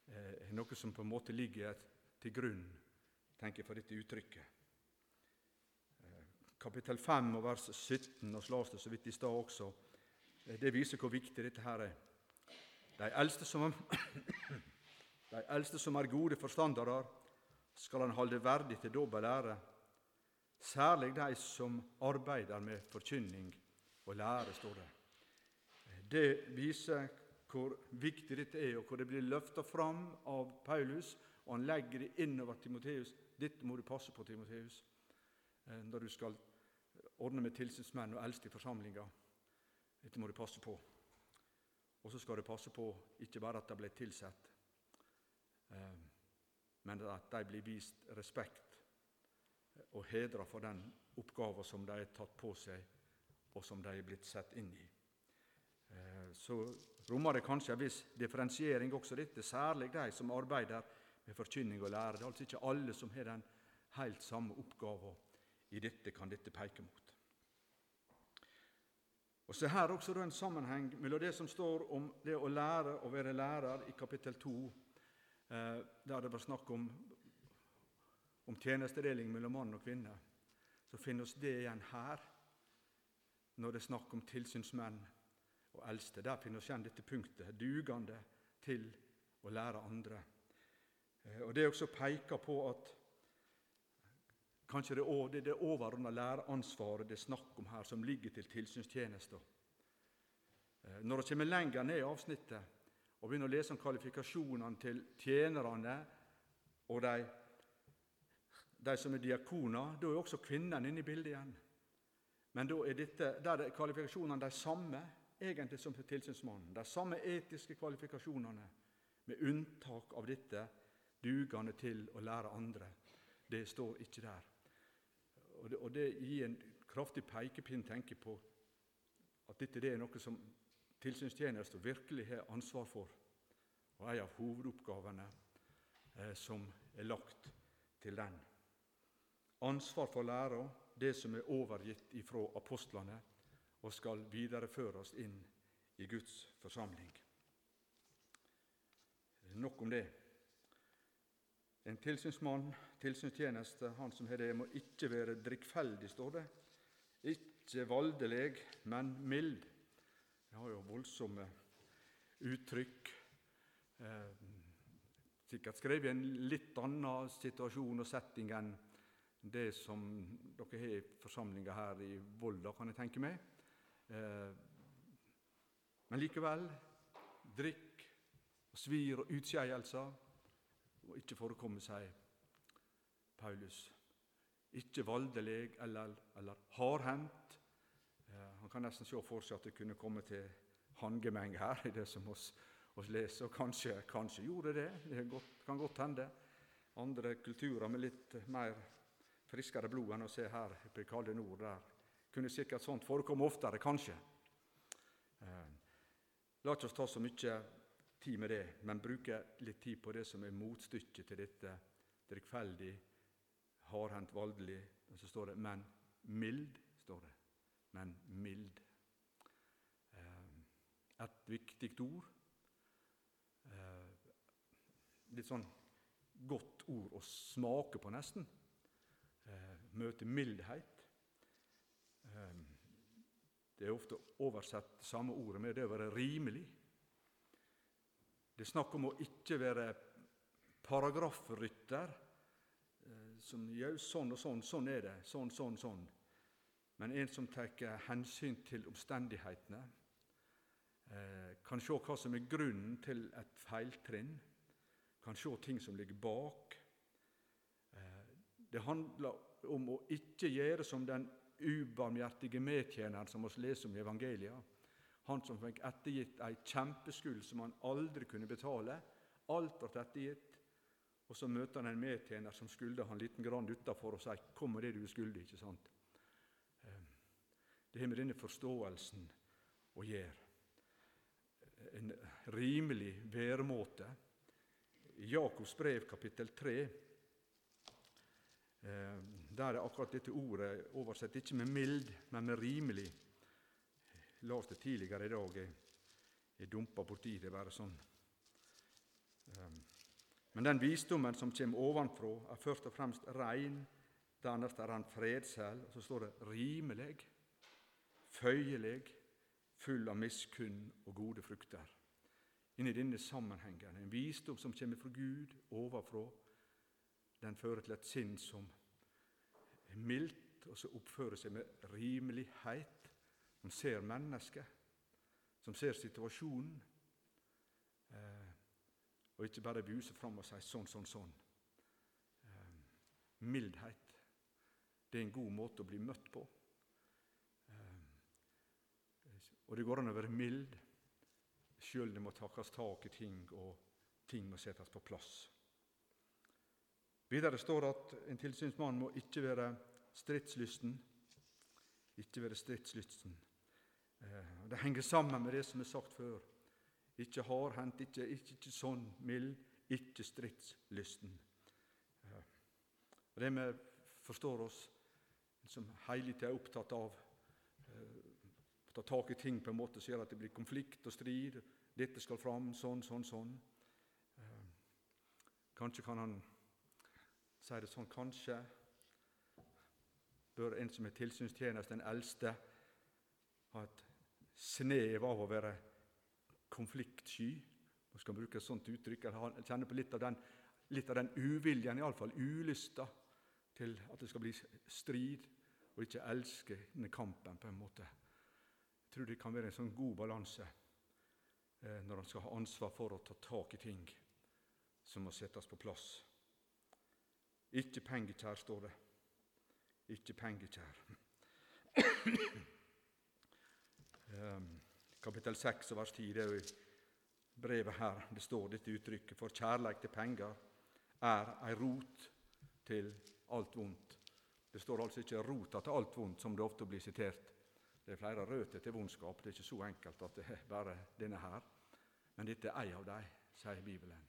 er noe som på en måte ligger til grunn tenker jeg, for dette uttrykket. Eh, kapittel 5 og vers 17, og slås det så vidt i stad også, eh, det viser hvor viktig dette her er. De eldste som, de eldste som er gode forstandere, skal han holde verdig til dobbel ære, særlig de som arbeider med forkynning og lære, står det. Det viser hvor viktig dette er, og hvor det blir løfta fram av Paulus, og han legger det innover Timoteus. Dette må du passe på, Timoteus, eh, når du skal ordne med tilsynsmenn og eldste i forsamlinga. Dette må du passe på. Og så skal du passe på ikke bare at de blir tilsatt, eh, men at de blir vist respekt og hedra for den oppgava som de har tatt på seg, og som de er blitt satt inn i. Eh, så rommer det kanskje en viss differensiering også dette, særlig de som arbeider med forkynning og lære. Det er altså ikke alle som har den helt samme oppgava I dette kan dette peke mot. Og så Her også en sammenheng mellom det som står om det å lære og være lærer i kapittel 2, eh, der det var snakk om, om tjenestedeling mellom mann og kvinne. Så finner vi det igjen her, når det er snakk om tilsynsmenn og eldste. Der finner vi igjen dette punktet, dugende til å lære andre. Eh, og Det er også peker på at kanskje det er det, overordna læreansvaret det er snakk om her, som ligger til tilsynstjenester. Eh, når vi kommer lenger ned i avsnittet og begynner å lese om kvalifikasjonene til tjenerne og de, de som er diakoner, da er også kvinnene inne i bildet igjen. Men da er dette, der er kvalifikasjonene de samme egentlig som til tilsynsmannen. De samme etiske kvalifikasjonene, med unntak av dette dugende til å lære andre. Det står ikke der. Og det, og det gir en kraftig pekepinn tenker på at dette det er noe som tilsynstjenesten virkelig har ansvar for, og en av hovedoppgavene eh, som er lagt til den. Ansvar for læra, det som er overgitt ifra apostlene, og skal videreføres inn i Guds forsamling. Nok om det. En tilsynsmann, tilsynstjeneste, han som har det, må ikke være drikkfeldig, står det. Ikke voldelig, men mild. Det har jo voldsomme uttrykk. Eh, sikkert skrevet i en litt annen situasjon og setting enn det som dere har i forsamlinga her i Volda, kan jeg tenke meg. Eh, men likevel drikk svir og utskeielser må ikke forekomme, seg Paulus. Ikke voldelig eller, eller hardhendt. Han kan nesten se for seg at det kunne komme til handgemeng her i det som oss, oss leser, og kanskje, kanskje gjorde det. Det kan godt hende. Andre kulturer med litt mer friskere blod enn å se her på kalde nord, der kunne sikkert sånt forekomme oftere, kanskje. Eh, la oss ta så mye tid med det, men bruke litt tid på det som er motstykket til dette drikkfeldig, hardhendt, voldelig. Og så står det 'men mild'. står det. Men mild. Eh, et viktig ord. Eh, litt sånn godt ord å smake på, nesten. Eh, møte mildhet. Det er ofte oversett samme ordet med det å være rimelig. Det er snakk om å ikke være paragrafrytter. Eh, som gjør sånn og sånn, sånn er det. Sånn, sånn, sånn. Men en som tar hensyn til omstendighetene. Eh, kan se hva som er grunnen til et feiltrinn. Kan se ting som ligger bak. Eh, det handler om å ikke gjøre som den ubarmhjertige medtjeneren som vi leser om i evangeliet han som fikk ettergitt ei kjempeskyld som han aldri kunne betale. Alt ble ettergitt. Og så møter han en medtjener som skulder han liten grann utafor, og sier 'Kom med det du er skyldig'. ikke sant? Ehm, det har med denne forståelsen å gjøre. En rimelig væremåte. I Jakobs brev, kapittel 3, ehm, der er akkurat dette ordet oversett ikke med mild, men med rimelig leste tidligere i dag. Jeg, jeg dumpa borti det bare sånn. Um, Men den visdommen som kommer ovenfra, er først og fremst rein. Dernest er han fredsel. Og så står det rimelig, føyelig, full av miskunn og gode frukter. Inni denne sammenhengen, en visdom som kommer fra Gud ovenfra, den fører til et sinn som er mildt, og som oppfører seg med rimelighet, som ser mennesket, som ser situasjonen, eh, og ikke bare buser fram og sier sånn, sånn, sånn. Eh, mildhet. Det er en god måte å bli møtt på. Eh, og det går an å være mild sjøl det må takkes tak i ting, og ting må settes på plass. Videre står det at en tilsynsmann må ikke være stridslysten. Ikke være stridslysten. Eh, det henger sammen med det som er sagt før. Ikke hardhendt, ikke, ikke, ikke sånn mild, ikke stridslysten. Eh, det vi forstår oss som tida er opptatt av eh, å ta tak i ting på en måte som gjør at det blir konflikt og strid. Dette skal fram, sånn, sånn, sånn. Kanskje kan han si det sånn kanskje bør en som er tilsynstjeneste, den eldste, ha et snev av å være konfliktsky. Man skal bruke et sånt uttrykk. eller kjenne på litt av den, litt av den uviljen, iallfall ulysta, til at det skal bli strid, og ikke elske denne kampen på en måte. Jeg tror det kan være en sånn god balanse eh, når man skal ha ansvar for å ta tak i ting som må settes på plass. Ikke pengekjær, står det. Ikke pengekjær. um, kapittel 6 vers 10, det er jo i brevet her det står dette uttrykket. For kjærleik til penger er ei rot til alt vondt. Det står altså ikke 'rota til alt vondt', som det ofte blir sitert. Det er flere røtter til vondskap. Det er ikke så enkelt at det er bare denne her. Men dette er ei av dem, sier Bibelen.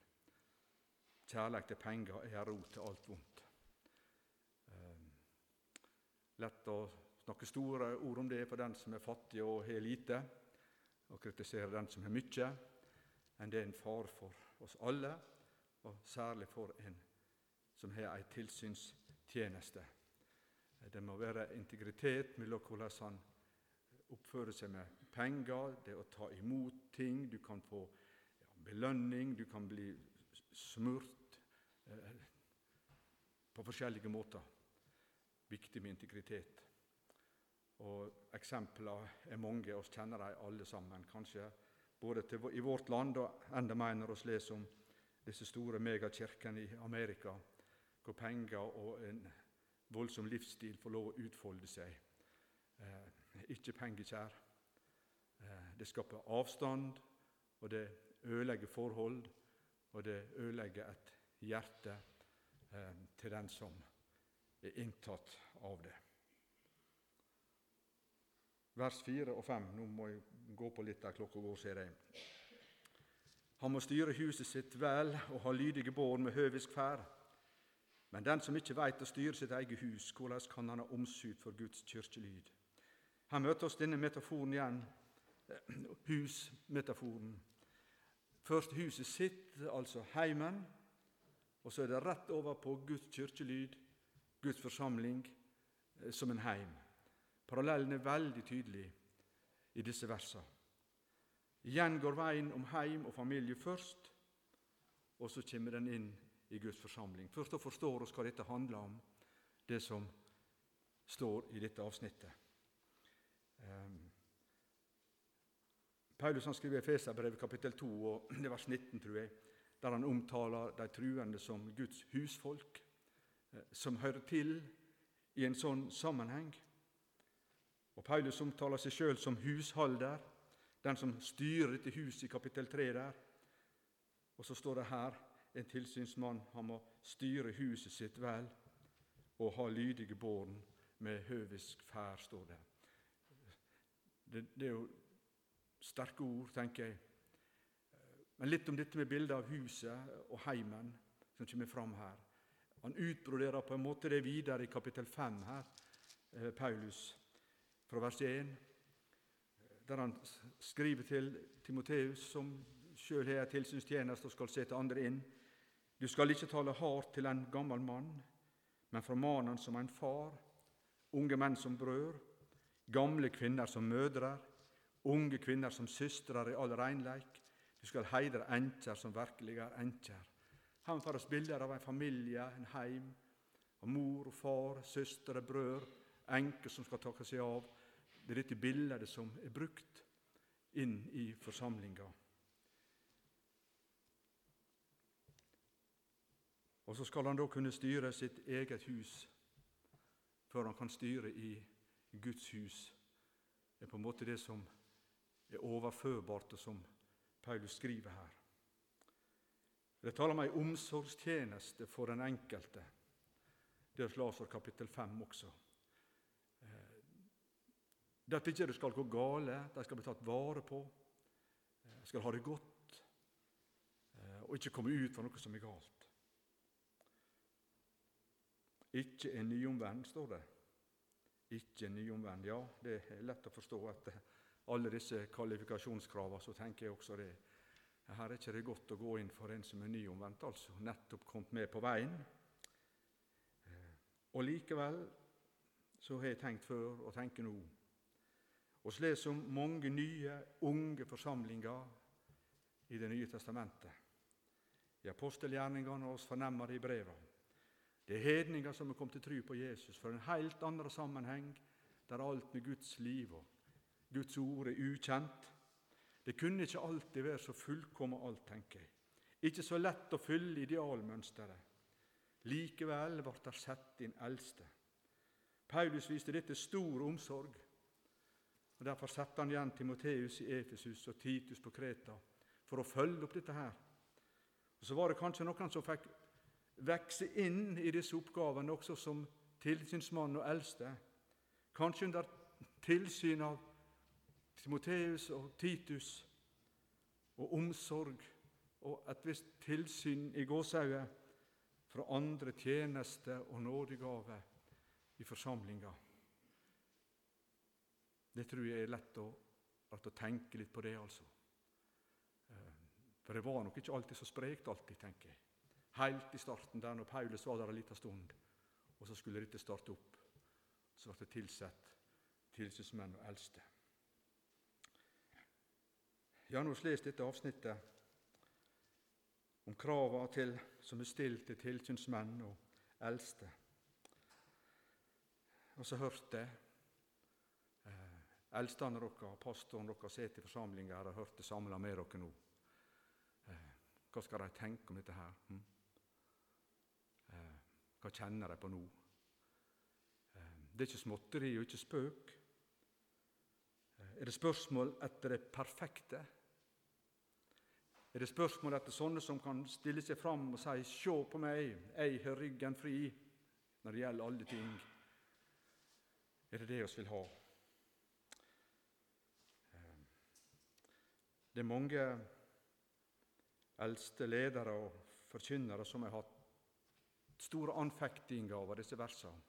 Kjærleik til penger er ei rot til alt vondt. Ehm, lett å snakke store ord om det for den som er fattig og har lite, og kritisere den som har mye. enn det er en fare for oss alle, og særlig for en som har ei tilsynstjeneste. Det må være integritet mellom hvordan han oppfører seg med penger, det å ta imot ting. Du kan få belønning, du kan bli smurt Eh, på forskjellige måter. Viktig med integritet. Og Eksemplene er mange, oss kjenner de alle sammen. Kanskje både til, i vårt land og enda mer når vi leser om disse store megakirkene i Amerika, hvor penger og en voldsom livsstil får lov å utfolde seg. Eh, ikke pengekjær. Eh, det skaper avstand, og det ødelegger forhold, og det ødelegger et hjerte eh, til den som er inntatt av det. Vers 4 og 5. Nå må jeg gå på litt der klokka går, ser jeg. Han må styre huset sitt vel og ha lydige bånd med høvisk ferd. Men den som ikke veit å styre sitt eget hus, hvordan kan han ha omsut for Guds kirkelyd? Her møter oss denne metaforen igjen, eh, husmetaforen. Først huset sitt, altså heimen, og så er det rett over på Guds kirkelyd, Guds forsamling, eh, som en heim. Parallellen er veldig tydelig i disse versene. Igjen går veien om heim og familie først, og så kommer den inn i Guds forsamling. Først da forstår oss hva dette handler om, det som står i dette avsnittet. Um, Paulus han skriver i Feserbrevet kapittel 2, og det er vers 19, tror jeg der han omtaler de truende som Guds husfolk, eh, som hører til i en sånn sammenheng. Og Paulus omtaler seg sjøl som husholder, den som styrer dette huset i kapittel 3 der. Og så står det her en tilsynsmann han må styre huset sitt vel og ha lydige barn med høvisk fær, står det. det. Det er jo sterke ord, tenker jeg. Men litt om dette med bildet av huset og heimen som kommer fram her. Han utbroderer på en måte det videre i kapittel 5 her, eh, Paulus, fra vers 1, der han skriver til Timoteus, som sjøl har en tilsynstjeneste og skal sette andre inn. Du skal ikke tale hardt til en gammel mann, men forman han som en far, unge menn som brød, gamle kvinner som mødre, unge kvinner som søstre i all reinleik. Du skal heidre enkjer som virkelig er enkjer. Han får oss bilder av en familie, en heim, av mor og far, søstre, brød, enker som skal takke seg av. Det er dette bildet som er brukt inn i forsamlinga. Og så skal han da kunne styre sitt eget hus før han kan styre i Guds hus. Det er på en måte det som er overførbart, og som Paulus skriver her. Det taler om ei omsorgstjeneste for den enkelte. Det er Lasar kapittel 5 også. Eh, det at ikke det skal gå gale, de skal bli tatt vare på, de skal ha det godt, eh, og ikke komme ut for noe som er galt. Ikke en nyomvend, står det. Ikke en nyomvend. Ja, det er lett å forstå etter alle disse kvalifikasjonskravene. Så tenker jeg også det. Her er ikke det godt å gå inn for en som er nyomvendt, altså nettopp kommet med på veien. Eh, og likevel så har jeg tenkt før og tenker nå. Vi leser om mange nye, unge forsamlinger i Det nye testamentet. I apostelgjerningene og oss fornemmer det i brevene. Det er hedninger som er kommet til tro på Jesus for en helt annen sammenheng, der alt med Guds liv og Guds ord er ukjent. Det kunne ikke alltid være så fullkomment alt, tenker jeg. Ikke så lett å fylle idealmønsteret. Likevel ble det satt inn eldste. Paulus viste dette stor omsorg. Og Derfor satte han igjen Timoteus i Efesus og Titus på Kreta for å følge opp dette her. Og Så var det kanskje noen som fikk vokse inn i disse oppgavene også som tilsynsmann og eldste, kanskje under tilsyn av Timoteus og Titus, og omsorg og et visst tilsyn i gåsehauget fra andre tjenester og nådegaver i forsamlinga. Det tror jeg er lett å, å tenke litt på det, altså. Eh, for det var nok ikke alltid så sprekt, alltid, tenker jeg helt i starten, der når Paulus var der en liten stund. Og så skulle dette starte opp. Så ble det tilsatt tilsynsmenn og eldste. Ja, nå har dette avsnittet om kravene til, som er stilt til tilsynsmenn og eldste. Og så hørte jeg eldstene dere, pastoren dere sitter i forsamlinga her og det samla med dere nå. Eh, hva skal de tenke om dette her? Hm? Hva kjenner de på nå? Eh, det er ikke småtteri og ikke spøk. Eh, er det spørsmål etter det perfekte? Er det spørsmål etter sånne som kan stille seg fram og si 'Se på meg, jeg har ryggen fri' når det gjelder alle ting? Er det det vi vil ha? Det er mange eldste ledere og forkynnere som har hatt store anfektinger over disse versene.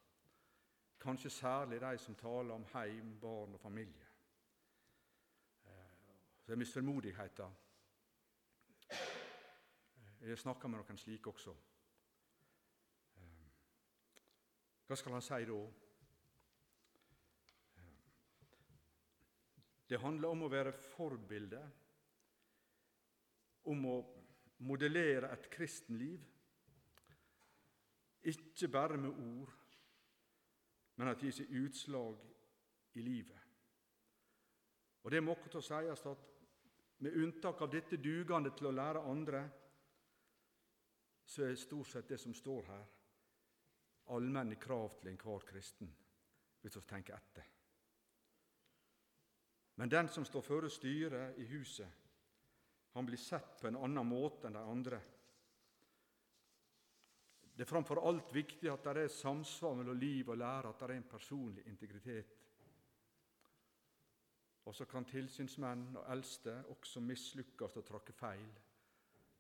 Kanskje særlig de som taler om heim, barn og familie. Eh, det er misformodigheter. Eh, jeg snakker med noen slike også. Eh, hva skal han si da? Det handler om å være forbilde, om å modellere et kristenliv ikke bare med ord, men at det gir seg utslag i livet. Og Det må også sies at med unntak av dette dugende til å lære andre, så er stort sett det som står her, allmenne krav til enhver kristen, hvis vi tenker etter. Men den som står føre styret i huset, han blir sett på en annen måte enn de andre. Det er framfor alt viktig at det er samsvar mellom liv og lære, at det er en personlig integritet. Og så kan tilsynsmenn og eldste også mislykkes og tråkke feil,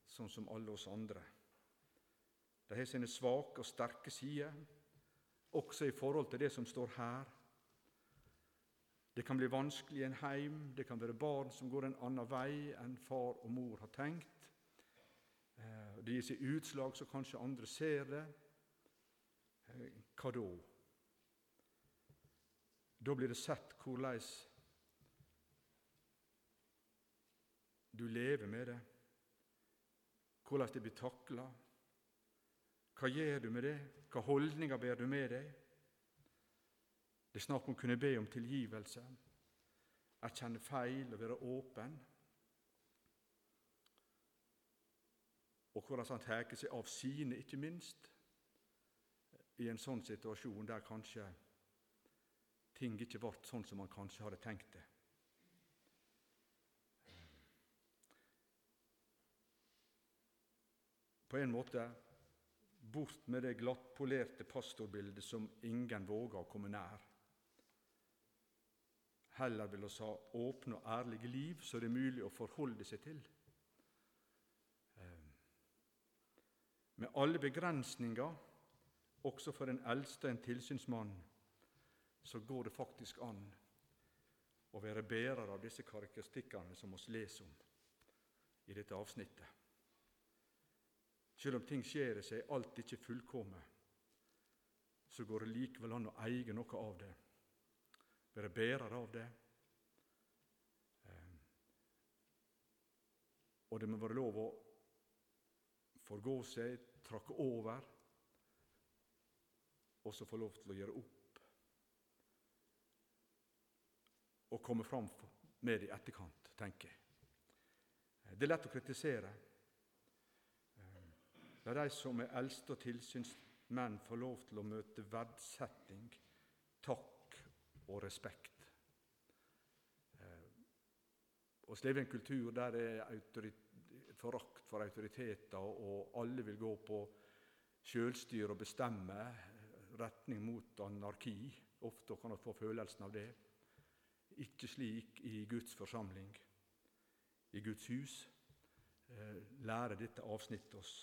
sånn som alle oss andre. De har sine svake og sterke sider, også i forhold til det som står her. Det kan bli vanskelig i en heim, det kan være barn som går en annen vei enn far og mor har tenkt. Eh, det gir seg utslag så kanskje andre ser det, eh, hva da? Da blir det sett hvordan du lever med det, hvordan det blir takla. Hva gjør du med det? Hva holdninger bærer du med deg? Det er snakk om å kunne be om tilgivelse, erkjenne feil og være åpen. Og hvordan han tar seg av sine, ikke minst, i en sånn situasjon der kanskje ting ikke ble sånn som man kanskje hadde tenkt det. På en måte bort med det glattpolerte pastorbildet som ingen våger å komme nær. Heller vil oss ha åpne og ærlige liv så det er mulig å forholde seg til. Ehm, med alle begrensninger, også for den eldste en tilsynsmann, så går det faktisk an å være bærer av disse karakteristikkene som vi leser om i dette avsnittet. Selv om ting skjer seg, alt ikke fullkomment, så går det likevel an å eie noe av det, være bærer av det. Ehm, og det må være lov å forgå seg, trakke over, og så få lov til å gjøre opp. Og komme fram med det i etterkant, tenker jeg. Det er lett å kritisere. La de som er eldste og tilsynsmenn, få lov til å møte verdsetting, takk og respekt. Vi eh, lever i en kultur der det er forakt for autoriteter, og alle vil gå på sjølstyre og bestemme, retning mot anarki. Ofte kan vi få følelsen av det. Ikke slik i Guds forsamling, i Guds hus. Eh, lærer dette avsnittet oss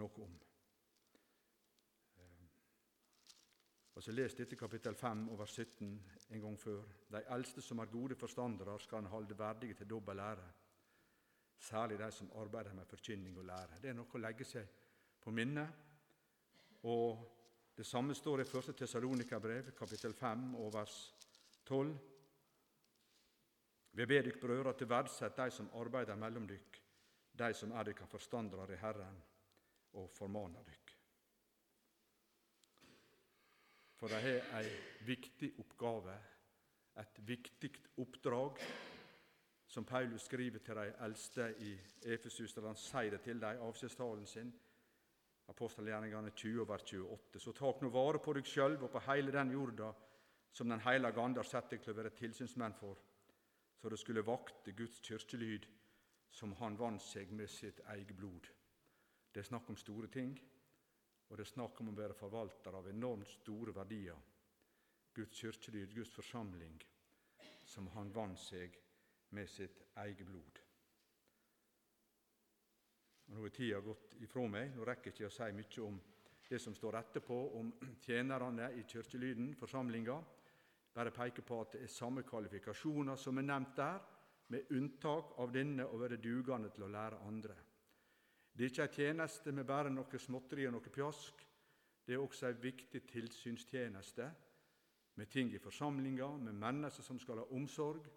noe om. Og så Les dette kapittel 5 over 17 en gang før. De eldste som er gode forstandere, skal han holde verdige til dobbel lære. Særlig de som arbeider med forkynning og lære. Det er noe å legge seg på minnet. Og Det samme står i 1. Tessalonika-brev, kapittel 5 og vers 12. Vi ber dykk brødre til verdsett de som arbeider mellom dykk, de som er dykk forstandere i Herren og formaner dykk. For de har ei viktig oppgave, et viktig oppdrag, som Paulus skriver til de eldste i Efesus, der han sier det til dem, avskjedstalen sin, apostelgjerningene 20 over 28. Så tak nå vare på deg sjøl og på hele den jorda som Den heilage ande har sett deg til å være tilsynsmenn for, så det skulle vakte Guds kyrkjelyd, som Han vant seg med sitt eget blod. Det er snakk om store ting, og det er snakk om å være forvalter av enormt store verdier. Guds kirkelyd, Guds forsamling, som han vant seg med sitt eget blod. Og nå er tida gått ifra meg. Nå rekker jeg ikke å si mye om det som står etterpå, om tjenerne i kirkelyden, forsamlinga. Bare peke på at det er samme kvalifikasjoner som er nevnt der, med unntak av denne å være dugende til å lære andre. Det er ikke ei tjeneste med bare noe småtteri og noe pjask. Det er også ei viktig tilsynstjeneste med ting i forsamlinga, med mennesker som skal ha omsorg.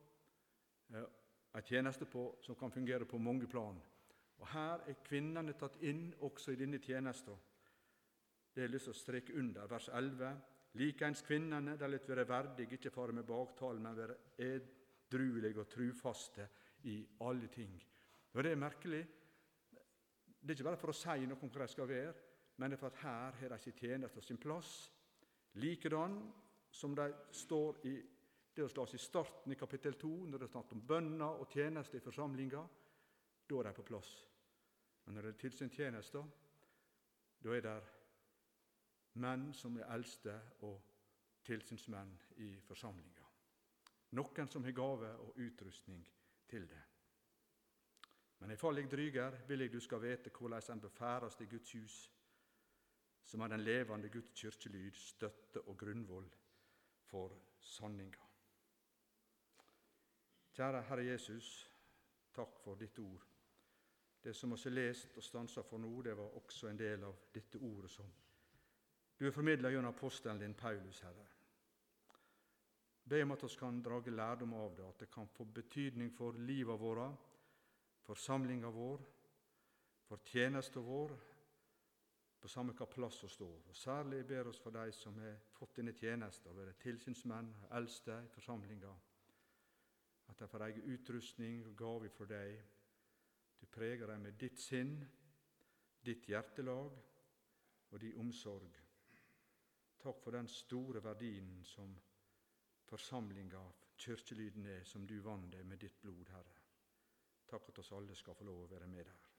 Eh, ei tjeneste på, som kan fungere på mange plan. Og Her er kvinnene tatt inn også i denne tjenesten. Det har jeg lyst til å streke under. Vers 11. Likeens kvinnene, de lar være verdige, ikke fare med baktale, men være edruelige og trufaste i alle ting. Og Det er merkelig. Det er ikke bare for å si noe om hva de skal være, men det er for at her har de sin tjeneste og sin plass. Likedan som de står i det som står i starten i kapittel 2, når det er snakk om bønner og tjeneste i forsamlinga. Da er de på plass. Men når det er tilsynstjenester, da er det menn som er eldste og tilsynsmenn i forsamlinga. Noen som har gave og utrustning til det. Men ifall jeg dryger, vil jeg du skal vite en bør ferdast i Guds hus, som er den levende Guds kyrkjelyd, støtte og grunnvoll for sanninga. Kjære Herre Jesus, takk for ditt ord. Det som vi har lest og stansa for nå, det var også en del av dette ordet som du har formidla gjennom apostelen din Paulus, Herre. Be om at vi kan drage lærdom av det, at det kan få betydning for livet vårt, for samlinga vår, for tjenesta vår, på samme hva plass hun står. Og Særlig ber oss for de som har fått denne tjenesten, vært tilsynsmenn, eldste i forsamlinga, at de får egen utrustning og gave fra deg. Du preger dem med ditt sinn, ditt hjertelag og din omsorg. Takk for den store verdien som forsamlinga, kirkelyden, er, som du vant deg med ditt blod, Herre. Takk at oss alle skal få lov å være med der.